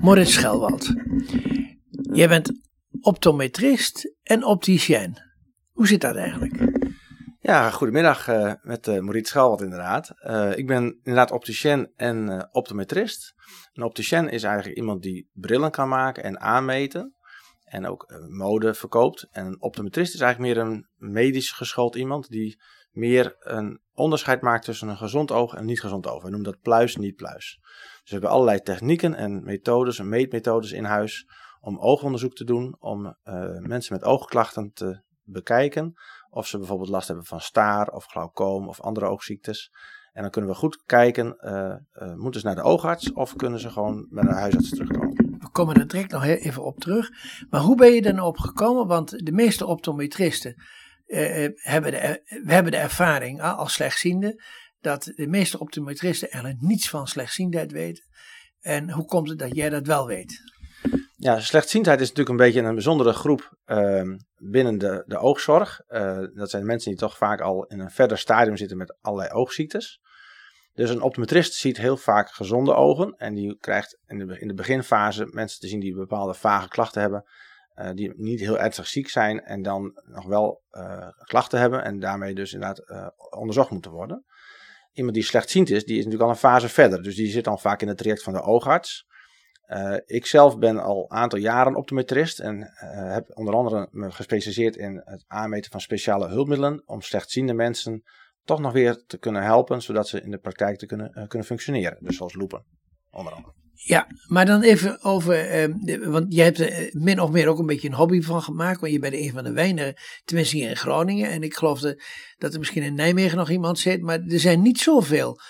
Moritz Schelwald. Jij bent optometrist en opticien. Hoe zit dat eigenlijk? Ja, goedemiddag uh, met uh, Maurice Schalwald inderdaad. Uh, ik ben inderdaad opticien en optometrist. Een opticien is eigenlijk iemand die brillen kan maken en aanmeten. En ook mode verkoopt. En een optometrist is eigenlijk meer een medisch geschoold iemand die meer een onderscheid maakt tussen een gezond oog en een niet gezond oog. We noemen dat pluis, niet pluis. Dus we hebben allerlei technieken en methodes en meetmethodes in huis om oogonderzoek te doen, om mensen met oogklachten te bekijken of ze bijvoorbeeld last hebben van staar of glaucoom of andere oogziektes. En dan kunnen we goed kijken, uh, uh, moeten ze naar de oogarts of kunnen ze gewoon bij de huisarts terugkomen. We komen er direct nog even op terug. Maar hoe ben je er nou op gekomen? Want de meeste optometristen uh, hebben, de, we hebben de ervaring als slechtziende dat de meeste optometristen eigenlijk niets van slechtziendheid weten. En hoe komt het dat jij dat wel weet? Ja, slechtziendheid is natuurlijk een beetje een bijzondere groep uh, binnen de, de oogzorg. Uh, dat zijn mensen die toch vaak al in een verder stadium zitten met allerlei oogziektes. Dus een optometrist ziet heel vaak gezonde ogen. En die krijgt in de beginfase mensen te zien die bepaalde vage klachten hebben. Uh, die niet heel ernstig ziek zijn en dan nog wel uh, klachten hebben. En daarmee dus inderdaad onderzocht moeten worden. Iemand die slechtziend is, die is natuurlijk al een fase verder. Dus die zit dan vaak in het traject van de oogarts. Ik zelf ben al een aantal jaren optometrist en heb onder andere me gespecialiseerd in het aanmeten van speciale hulpmiddelen om slechtziende mensen toch nog weer te kunnen helpen, zodat ze in de praktijk te kunnen, kunnen functioneren. Dus zoals loepen, onder andere. Ja, maar dan even over, ehm, want jij hebt er min of meer ook een beetje een hobby van gemaakt, want je bent een van de weinigen, tenminste hier in Groningen, en ik geloof dat, er misschien in Nijmegen nog iemand zit, maar er zijn niet zoveel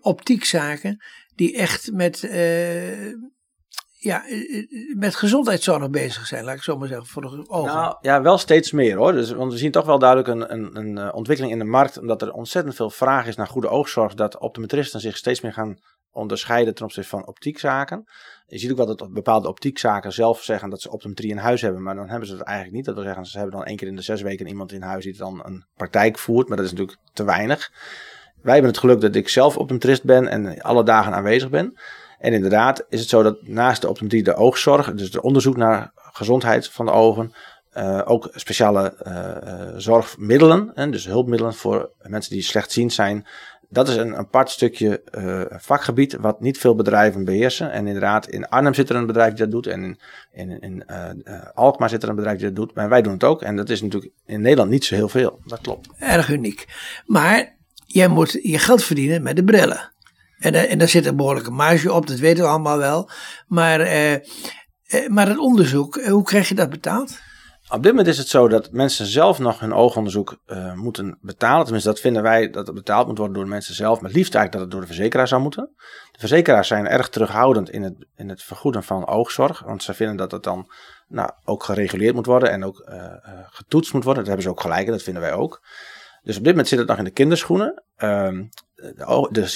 optiekzaken die echt met, uh, ja, eh, eh, met gezondheidszorg bezig zijn, laat ik zo maar zeggen, voor de ogen. Nou, ja, wel steeds meer hoor. Dus, want we zien toch wel duidelijk een, een, een ontwikkeling in de markt, omdat er ontzettend veel vraag is naar goede oogzorg, dat optometristen zich steeds meer gaan onderscheiden ten opzichte van optiekzaken. Je ziet ook wel dat bepaalde optiekzaken zelf zeggen dat ze optometrie in huis hebben, maar dan hebben ze het eigenlijk niet. Dat wil zeggen, ze hebben dan één keer in de zes weken iemand in huis die dan een praktijk voert, maar dat is natuurlijk te weinig. Wij hebben het geluk dat ik zelf optometrist ben en alle dagen aanwezig ben. En inderdaad is het zo dat naast de optometrie de oogzorg, dus de onderzoek naar gezondheid van de ogen, uh, ook speciale uh, zorgmiddelen, en dus hulpmiddelen voor mensen die slechtziend zijn. Dat is een apart stukje uh, vakgebied wat niet veel bedrijven beheersen. En inderdaad, in Arnhem zit er een bedrijf die dat doet. En in, in, in Alkmaar zit er een bedrijf die dat doet. Maar wij doen het ook. En dat is natuurlijk in Nederland niet zo heel veel. Dat klopt. Erg uniek. Maar jij moet je geld verdienen met de brillen. En, eh, en daar zit een behoorlijke marge op, dat weten we allemaal wel. Maar, eh, eh maar het onderzoek, eh, hoe krijg je dat betaald? Op dit moment is het zo dat mensen zelf nog hun oogonderzoek uh, moeten betalen. Tenminste, dat vinden wij dat het betaald moet worden door mensen zelf. Maar het liefst eigenlijk dat het door de verzekeraar zou moeten. De verzekeraars zijn erg terughoudend in het, in het vergoeden van oogzorg. Want ze vinden dat het dan nou, ook gereguleerd moet worden en ook uh, getoetst moet worden. Dat hebben ze ook gelijk en dat vinden wij ook. Dus op dit moment zit het nog in de kinderschoenen. Um, de, de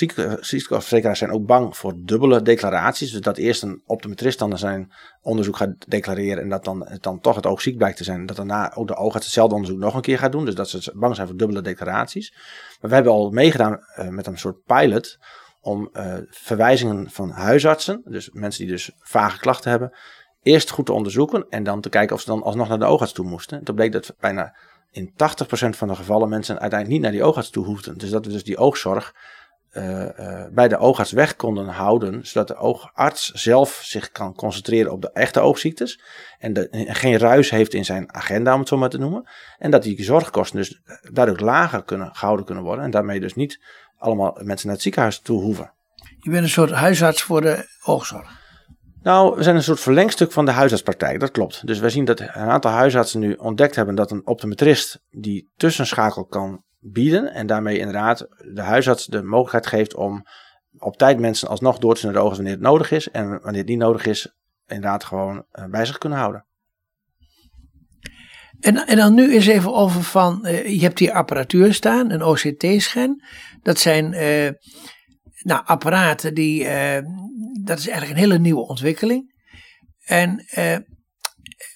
ziekteverzekeraars zijn ook bang voor dubbele declaraties. Dus dat eerst een optometrist dan zijn onderzoek gaat declareren en dat dan, dan toch het oog ziek blijkt te zijn. Dat daarna ook de oogarts hetzelfde onderzoek nog een keer gaat doen. Dus dat ze bang zijn voor dubbele declaraties. Maar we hebben al meegedaan uh, met een soort pilot om uh, verwijzingen van huisartsen, dus mensen die dus vage klachten hebben, eerst goed te onderzoeken en dan te kijken of ze dan alsnog naar de oogarts toe moesten. Toen bleek dat bijna in 80% van de gevallen mensen uiteindelijk niet naar die oogarts toe hoefden. Dus dat we dus die oogzorg uh, uh, bij de oogarts weg konden houden, zodat de oogarts zelf zich kan concentreren op de echte oogziektes en, de, en geen ruis heeft in zijn agenda, om het zo maar te noemen. En dat die zorgkosten dus daardoor lager kunnen, gehouden kunnen worden en daarmee dus niet allemaal mensen naar het ziekenhuis toe hoeven. Je bent een soort huisarts voor de oogzorg. Nou, we zijn een soort verlengstuk van de huisartspraktijk, dat klopt. Dus wij zien dat een aantal huisartsen nu ontdekt hebben dat een optometrist die tussenschakel kan bieden en daarmee inderdaad de huisarts de mogelijkheid geeft om op tijd mensen alsnog door te naar de ogen wanneer het nodig is en wanneer het niet nodig is, inderdaad gewoon eh, bij zich kunnen houden. En, en dan nu eens even over van, uh, je hebt hier apparatuur staan, een OCT-scan. Dat zijn uh, nou, apparaten die, uh, dat is eigenlijk een hele nieuwe ontwikkeling. En, uh,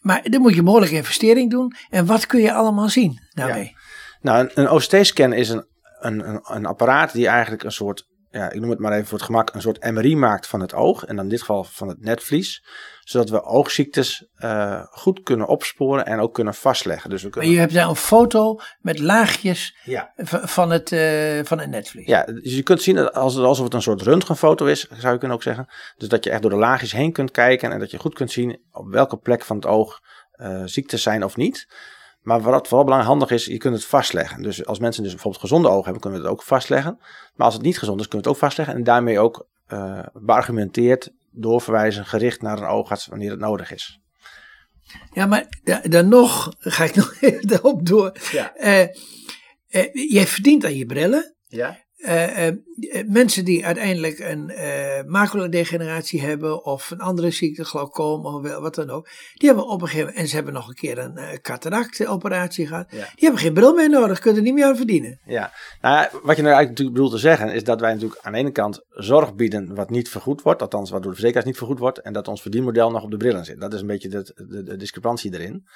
maar dan moet je behoorlijke investering doen. En wat kun je allemaal zien daarmee? Nou, een, een OCT-scan is een, een, een, apparaat die eigenlijk een soort ja, ik noem het maar even voor het gemak, een soort MRI maakt van het oog. En dan in dit geval van het netvlies. Zodat we oogziektes uh, goed kunnen opsporen en ook kunnen vastleggen. Dus we kunnen... Maar je hebt daar een foto met laagjes ja. van, het, uh, van het netvlies. Ja, dus je kunt zien als, alsof het een soort röntgenfoto is, zou je kunnen ook zeggen. Dus dat je echt door de laagjes heen kunt kijken en dat je goed kunt zien op welke plek van het oog uh, ziektes zijn of niet. Maar wat vooral belangrijk handig is, je kunt het vastleggen. Dus als mensen dus bijvoorbeeld gezonde ogen hebben, kunnen we het ook vastleggen. Maar als het niet gezond is, kunnen we het ook vastleggen. En daarmee ook uh, beargumenteerd doorverwijzen, gericht naar een oogarts wanneer het nodig is. Ja, maar dan nog, ga ik nog even daarop door. Ja. Uh, uh, jij verdient aan je brillen. Ja. Uh, uh, mensen die uiteindelijk een uh, maculadegeneratie hebben of een andere ziekte, glaucoom of wat dan ook, die hebben op een gegeven moment, en ze hebben nog een keer een uh, cataractoperatie gehad, die hebben geen bril meer nodig, kunnen er niet meer aan verdienen. Ja, nou wat je nou eigenlijk natuurlijk bedoelt te zeggen, is dat wij natuurlijk aan de ene kant zorg bieden wat niet vergoed wordt, althans wat door de verzekeraars niet vergoed wordt, en dat ons verdienmodel nog op de brillen zit. Dat is een beetje de, de, de discrepantie erin.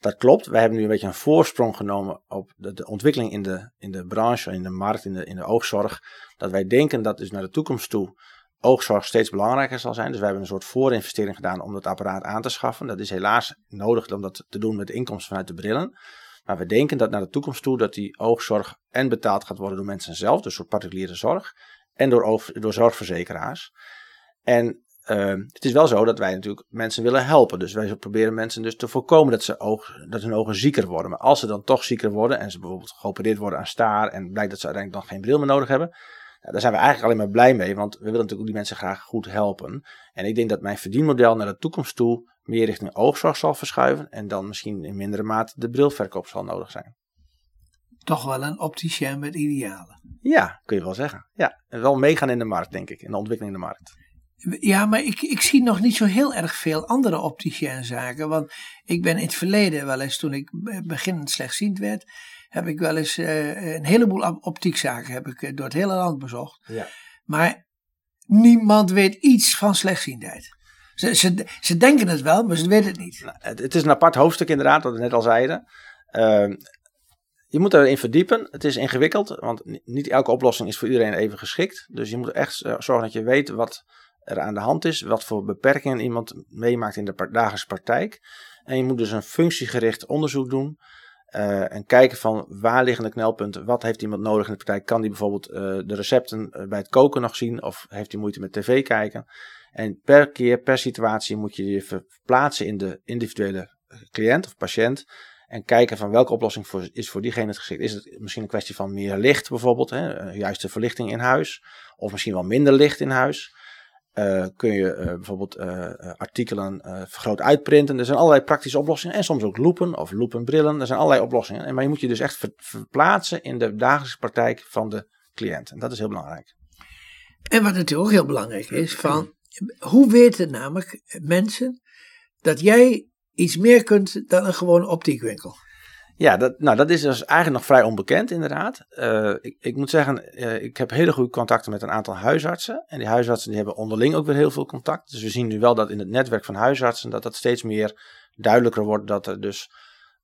Dat klopt. Wij hebben nu een beetje een voorsprong genomen op de, de, ontwikkeling in de, in de branche, in de markt, in de, in de oogzorg. Dat wij denken dat dus naar de toekomst toe oogzorg steeds belangrijker zal zijn. Dus wij hebben een soort voorinvestering gedaan om dat apparaat aan te schaffen. Dat is helaas nodig om dat te doen met inkomsten vanuit de brillen. Maar we denken dat naar de toekomst toe dat die oogzorg en betaald gaat worden door mensen zelf, dus door particuliere zorg, en door, door zorgverzekeraars. En uh, het is wel zo dat wij natuurlijk mensen willen helpen. Dus wij proberen mensen dus te voorkomen dat, ze oog, dat hun ogen zieker worden. Maar als ze dan toch zieker worden en ze bijvoorbeeld geopereerd worden aan staar en blijkt dat ze uiteindelijk dan geen bril meer nodig hebben, ja, daar zijn we eigenlijk alleen maar blij mee, want we willen natuurlijk die mensen graag goed helpen. En ik denk dat mijn verdienmodel naar de toekomst toe meer richting oogzorg zal verschuiven en dan misschien in mindere mate de brilverkoop zal nodig zijn. Toch wel een opticien met idealen. Ja, kun je wel zeggen. Ja, en wel meegaan in de markt, denk ik, in de ontwikkeling in de markt. Ja, maar ik, ik zie nog niet zo heel erg veel andere opticiënzaken. Want ik ben in het verleden wel eens, toen ik beginnend slechtziend werd, heb ik wel eens uh, een heleboel optiekzaken heb ik, uh, door het hele land bezocht. Ja. Maar niemand weet iets van slechtziendheid. Ze, ze, ze denken het wel, maar ze weten het niet. Nou, het, het, is een apart hoofdstuk inderdaad, wat we net al zeiden. Uh, je moet erin verdiepen. Het is ingewikkeld, want niet elke oplossing is voor iedereen even geschikt. Dus je moet echt eh, zorgen dat je weet wat er aan de hand is, wat voor beperkingen iemand meemaakt in de dagelijkse praktijk. En je moet dus een functiegericht onderzoek doen. Uh, en kijken van waar liggen de knelpunten, wat heeft iemand nodig in de praktijk. Kan die bijvoorbeeld uh, de recepten eh, bij het koken nog zien of heeft hij moeite met tv kijken. En per keer, per situatie moet je je verplaatsen in de individuele cliënt of patiënt. En kijken van welke oplossing voor, is voor diegene het geschikt. Is het misschien een kwestie van meer licht bijvoorbeeld, hè, juiste verlichting in huis. Of misschien wel minder licht in huis. Uh, kun je uh, bijvoorbeeld uh, artikelen vergroot uitprinten. Er zijn allerlei praktische oplossingen. En soms ook loepen of loepenbrillen. Er zijn allerlei oplossingen. En, maar je moet je dus echt ver, verplaatsen in de dagelijkse praktijk van de cliënt. En dat is heel belangrijk. En wat natuurlijk ook heel belangrijk is, van hoe weten namelijk mensen dat jij iets meer kunt dan een gewone optiekwinkel? Ja, dat, nou, dat is dus eigenlijk nog vrij onbekend, inderdaad. Uh, ik, ik, moet zeggen, uh, ik heb hele goede contacten met een aantal huisartsen. En die huisartsen die hebben onderling ook weer heel veel contact. Dus we zien nu wel dat in het netwerk van huisartsen dat dat steeds meer duidelijker wordt dat er dus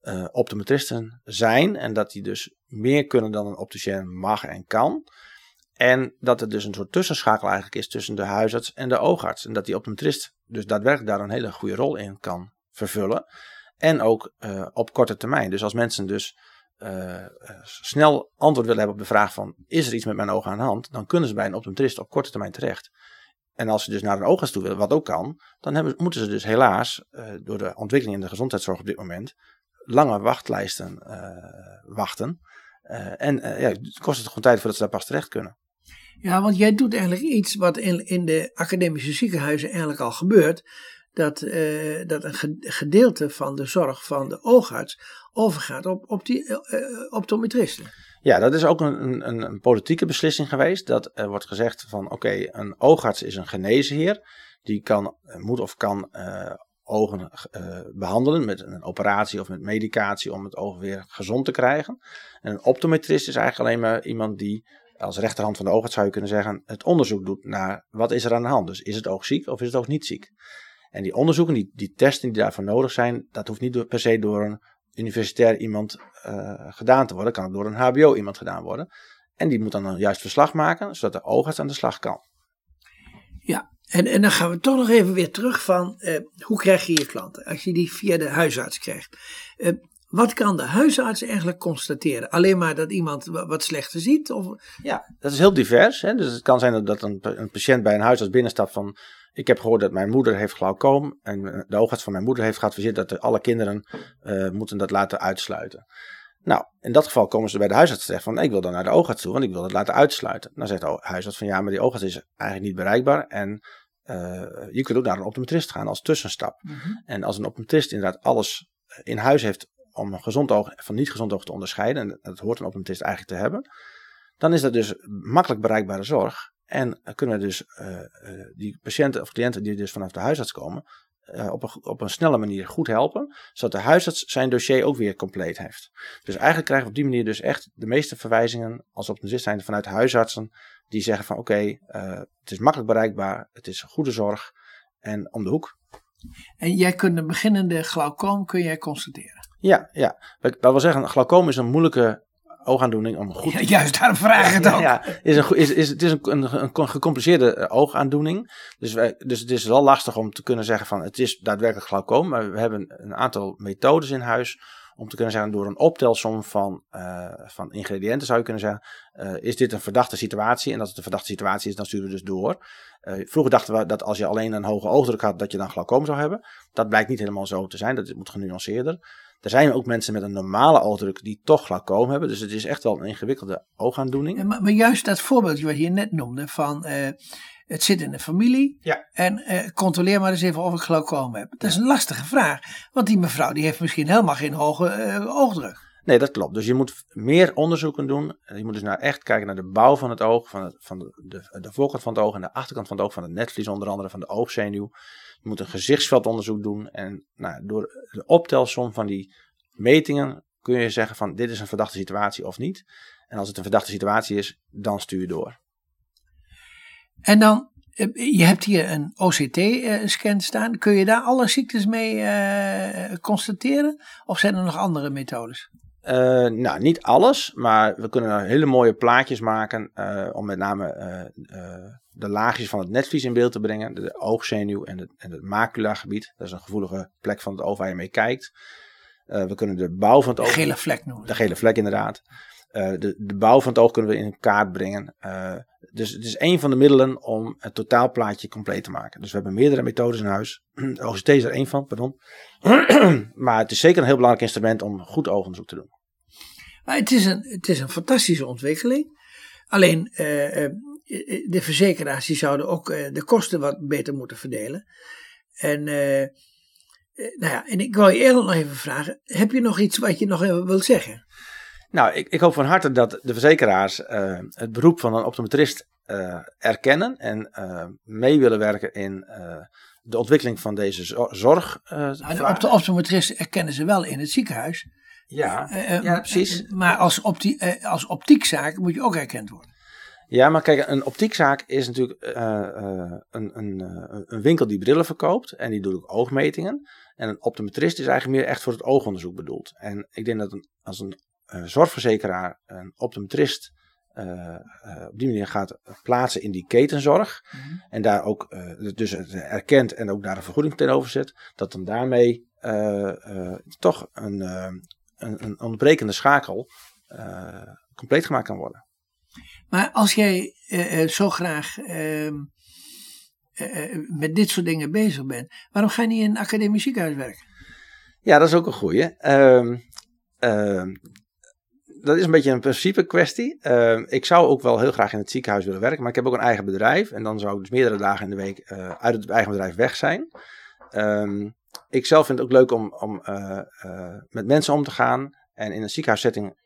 uh, optometristen zijn. En dat die dus meer kunnen dan een opticien mag en kan. En dat er dus een soort tussenschakel eigenlijk is tussen de huisarts en de oogarts. En dat die optometrist dus daadwerkelijk daar een hele goede rol in kan vervullen. En ook uh, op korte termijn. Dus als mensen dus uh, snel antwoord willen hebben op de vraag van is er iets met mijn ogen aan de hand, dan kunnen ze bij een optometrist op korte termijn terecht. En als ze dus naar een oogarts toe willen, wat ook kan, dan hebben, moeten ze dus helaas uh, door de ontwikkeling in de gezondheidszorg op dit moment lange wachtlijsten wachten. en ja, het kost het gewoon tijd voordat ze daar pas terecht kunnen. Ja, want jij doet eigenlijk iets wat in, in de academische ziekenhuizen eigenlijk al gebeurt dat, uh, dat een gedeelte van de zorg van de oogarts overgaat op, op die uh, optometristen. Ja, dat is ook een, een, een, politieke beslissing geweest. Dat er wordt gezegd van oké, een oogarts is een geneesheer. Die kan, moet of kan ogen behandelen met een operatie of met medicatie om het oog weer gezond te krijgen. En een optometrist is eigenlijk alleen maar iemand die als rechterhand van de oogarts zou je kunnen zeggen het onderzoek doet naar wat is er aan de hand. Dus is het oog ziek of is het oog niet ziek? En die onderzoeken, die, die testen die daarvoor nodig zijn, dat hoeft niet per se door een universitair iemand uh, gedaan te worden. Kan ook door een HBO iemand gedaan worden. En die moet dan een juist verslag maken, zodat de oogarts aan de slag kan. Ja, en, en dan gaan we toch nog even weer terug van eh, hoe krijg je je klanten? Als je die via de huisarts krijgt. Eh, wat kan de huisarts eigenlijk constateren? Alleen maar dat iemand wat slechter ziet? Of... Ja, dat is heel divers. Hè? Dus het kan zijn dat een, een patiënt bij een huisarts binnenstapt van... Ik heb gehoord dat mijn moeder heeft glaucoom en de oogarts van mijn moeder heeft geadviseerd dat alle kinderen uh, moeten dat laten uitsluiten. Nou, in dat geval komen ze bij de huisarts terecht van ik wil dan naar de oogarts toe, want ik wil het laten uitsluiten. Dan zegt de huisarts van ja, maar die oogarts is eigenlijk niet bereikbaar en uh, je kunt ook naar een optometrist gaan als tussenstap. Mm -hmm. En als een optometrist inderdaad alles in huis heeft om een gezond oog van niet gezond oog te onderscheiden, en dat hoort een optometrist eigenlijk te hebben, dan is dat dus makkelijk bereikbare zorg. En kunnen dus uh, uh, die patiënten of cliënten die dus vanaf de huisarts komen, uh, op, een, op een snelle manier goed helpen, zodat de huisarts zijn dossier ook weer compleet heeft. Dus eigenlijk krijgen we op die manier dus echt de meeste verwijzingen als optometrist zijn vanuit huisartsen die zeggen van oké, okay, het is makkelijk bereikbaar, het is goede zorg en om de hoek. En jij kunt een beginnende glaucoom kun jij constateren? Ja, ja. Dat wil zeggen, glaucoom is een moeilijke oogaandoening om goed... Ja, juist, daarom vraag ik het ook. Ja, is een, is, is, het is een, een, een gecompliceerde oogaandoening. Dus, wij, dus het is wel lastig om te kunnen zeggen van het is daadwerkelijk glaucoom. Maar we hebben een aantal methodes in huis om te kunnen zeggen door een optelsom van, uh, van ingrediënten zou je kunnen zeggen, uh, is dit een verdachte situatie? En als het een verdachte situatie is, dan sturen we dus door. Uh, vroeger dachten we dat als je alleen een hoge oogdruk had, dat je dan glaucoom zou hebben. Dat blijkt niet helemaal zo te zijn, dat moet genuanceerder. Er zijn ook mensen met een normale oogdruk die toch glaucoom hebben. Dus het is echt wel een ingewikkelde oogaandoening. Maar, maar juist dat voorbeeldje wat je net noemde van uh, het zit in de familie. Ja. En uh, controleer maar eens even of ik glaucoom heb. Dat is een lastige vraag. Want die mevrouw die heeft misschien helemaal geen hoge uh, oogdruk. Nee, dat klopt. Dus je moet meer onderzoeken doen. Je moet dus naar echt kijken naar de bouw van het oog, van, het, van de, de, de voorkant van het oog en de achterkant van het oog, van het netvlies onder andere, van de oogzenuw. Je moet een gezichtsveldonderzoek doen. En nou, door de optelsom van die metingen kun je zeggen van dit is een verdachte situatie of niet. En als het een verdachte situatie is, dan stuur je door. En dan, je hebt hier een OCT-scan staan. Kun je daar alle ziektes mee uh, constateren? Of zijn er nog andere methodes? Uh, nou, niet alles, maar we kunnen hele mooie plaatjes maken uh, om met name de laagjes van het netvlies in beeld te brengen. De oogzenuw en het, en het maculagebied. Dat is een gevoelige plek van het oog waar je mee kijkt. Uh, we kunnen de bouw van het oog... De gele vlek noemen. De gele vlek inderdaad. Uh, de, de bouw van het oog kunnen we in kaart brengen. Uh, dus het is een van de middelen om het totaalplaatje compleet te maken. Dus we hebben meerdere methodes in huis. OCT is er één van, pardon. maar het is zeker een heel belangrijk instrument om goed oogonderzoek te doen. Maar het is een, het is een fantastische ontwikkeling. Alleen de verzekeraars die zouden ook de kosten wat beter moeten verdelen. En nou ja, en ik wil je eerlijk nog even vragen, heb je nog iets wat je nog even wilt zeggen? Nou, ik, ik hoop van harte dat de verzekeraars uh, het beroep van een optometrist uh, erkennen en uh, mee willen werken in de ontwikkeling van deze zorg. Nou, de op optometrist erkennen ze wel in het ziekenhuis. Ja, ja precies. maar als, optie, als optiekzaak moet je ook erkend worden. Ja, maar kijk, een optiekzaak is natuurlijk een, een, een winkel die brillen verkoopt en die doet ook oogmetingen. En een optometrist is eigenlijk meer echt voor het oogonderzoek bedoeld. En ik denk dat een, als een uh, zorgverzekeraar een optometrist uh, uh, op die manier gaat plaatsen in die ketenzorg. Mm -hmm. En daar ook dus erkent en ook daar een vergoeding tegenover zet. Dat dan daarmee toch een, een, een, ontbrekende schakel compleet gemaakt kan worden. Maar als jij zo graag ehm, uh, met dit soort dingen bezig bent, waarom ga je niet in een academisch ziekenhuis werken? Ja, dat is ook een goeie. Uh, uh, dat is een beetje een principe kwestie. Ehm, ik zou ook wel heel graag in het ziekenhuis willen werken, maar ik heb ook een eigen bedrijf. En dan zou ik dus meerdere dagen in de week eh, uit het eigen bedrijf weg zijn. ik zelf vind het ook leuk om, om eh, met mensen om te gaan. En in een ziekenhuissetting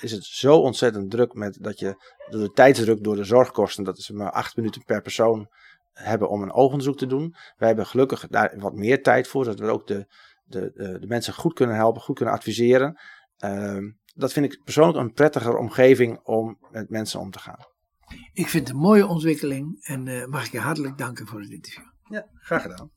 is het zo ontzettend druk met dat je door de tijdsdruk, door de zorgkosten, dat is maar acht minuten per persoon, hebben om een oogonderzoek te doen. Wij hebben gelukkig daar wat meer tijd voor, zodat we ook de, de, de, de mensen goed kunnen helpen, goed kunnen adviseren. Uh, dat vind ik persoonlijk een prettiger omgeving om met mensen om te gaan. Ik vind het een mooie ontwikkeling en uh, mag ik je hartelijk danken voor het interview. Ja, graag gedaan.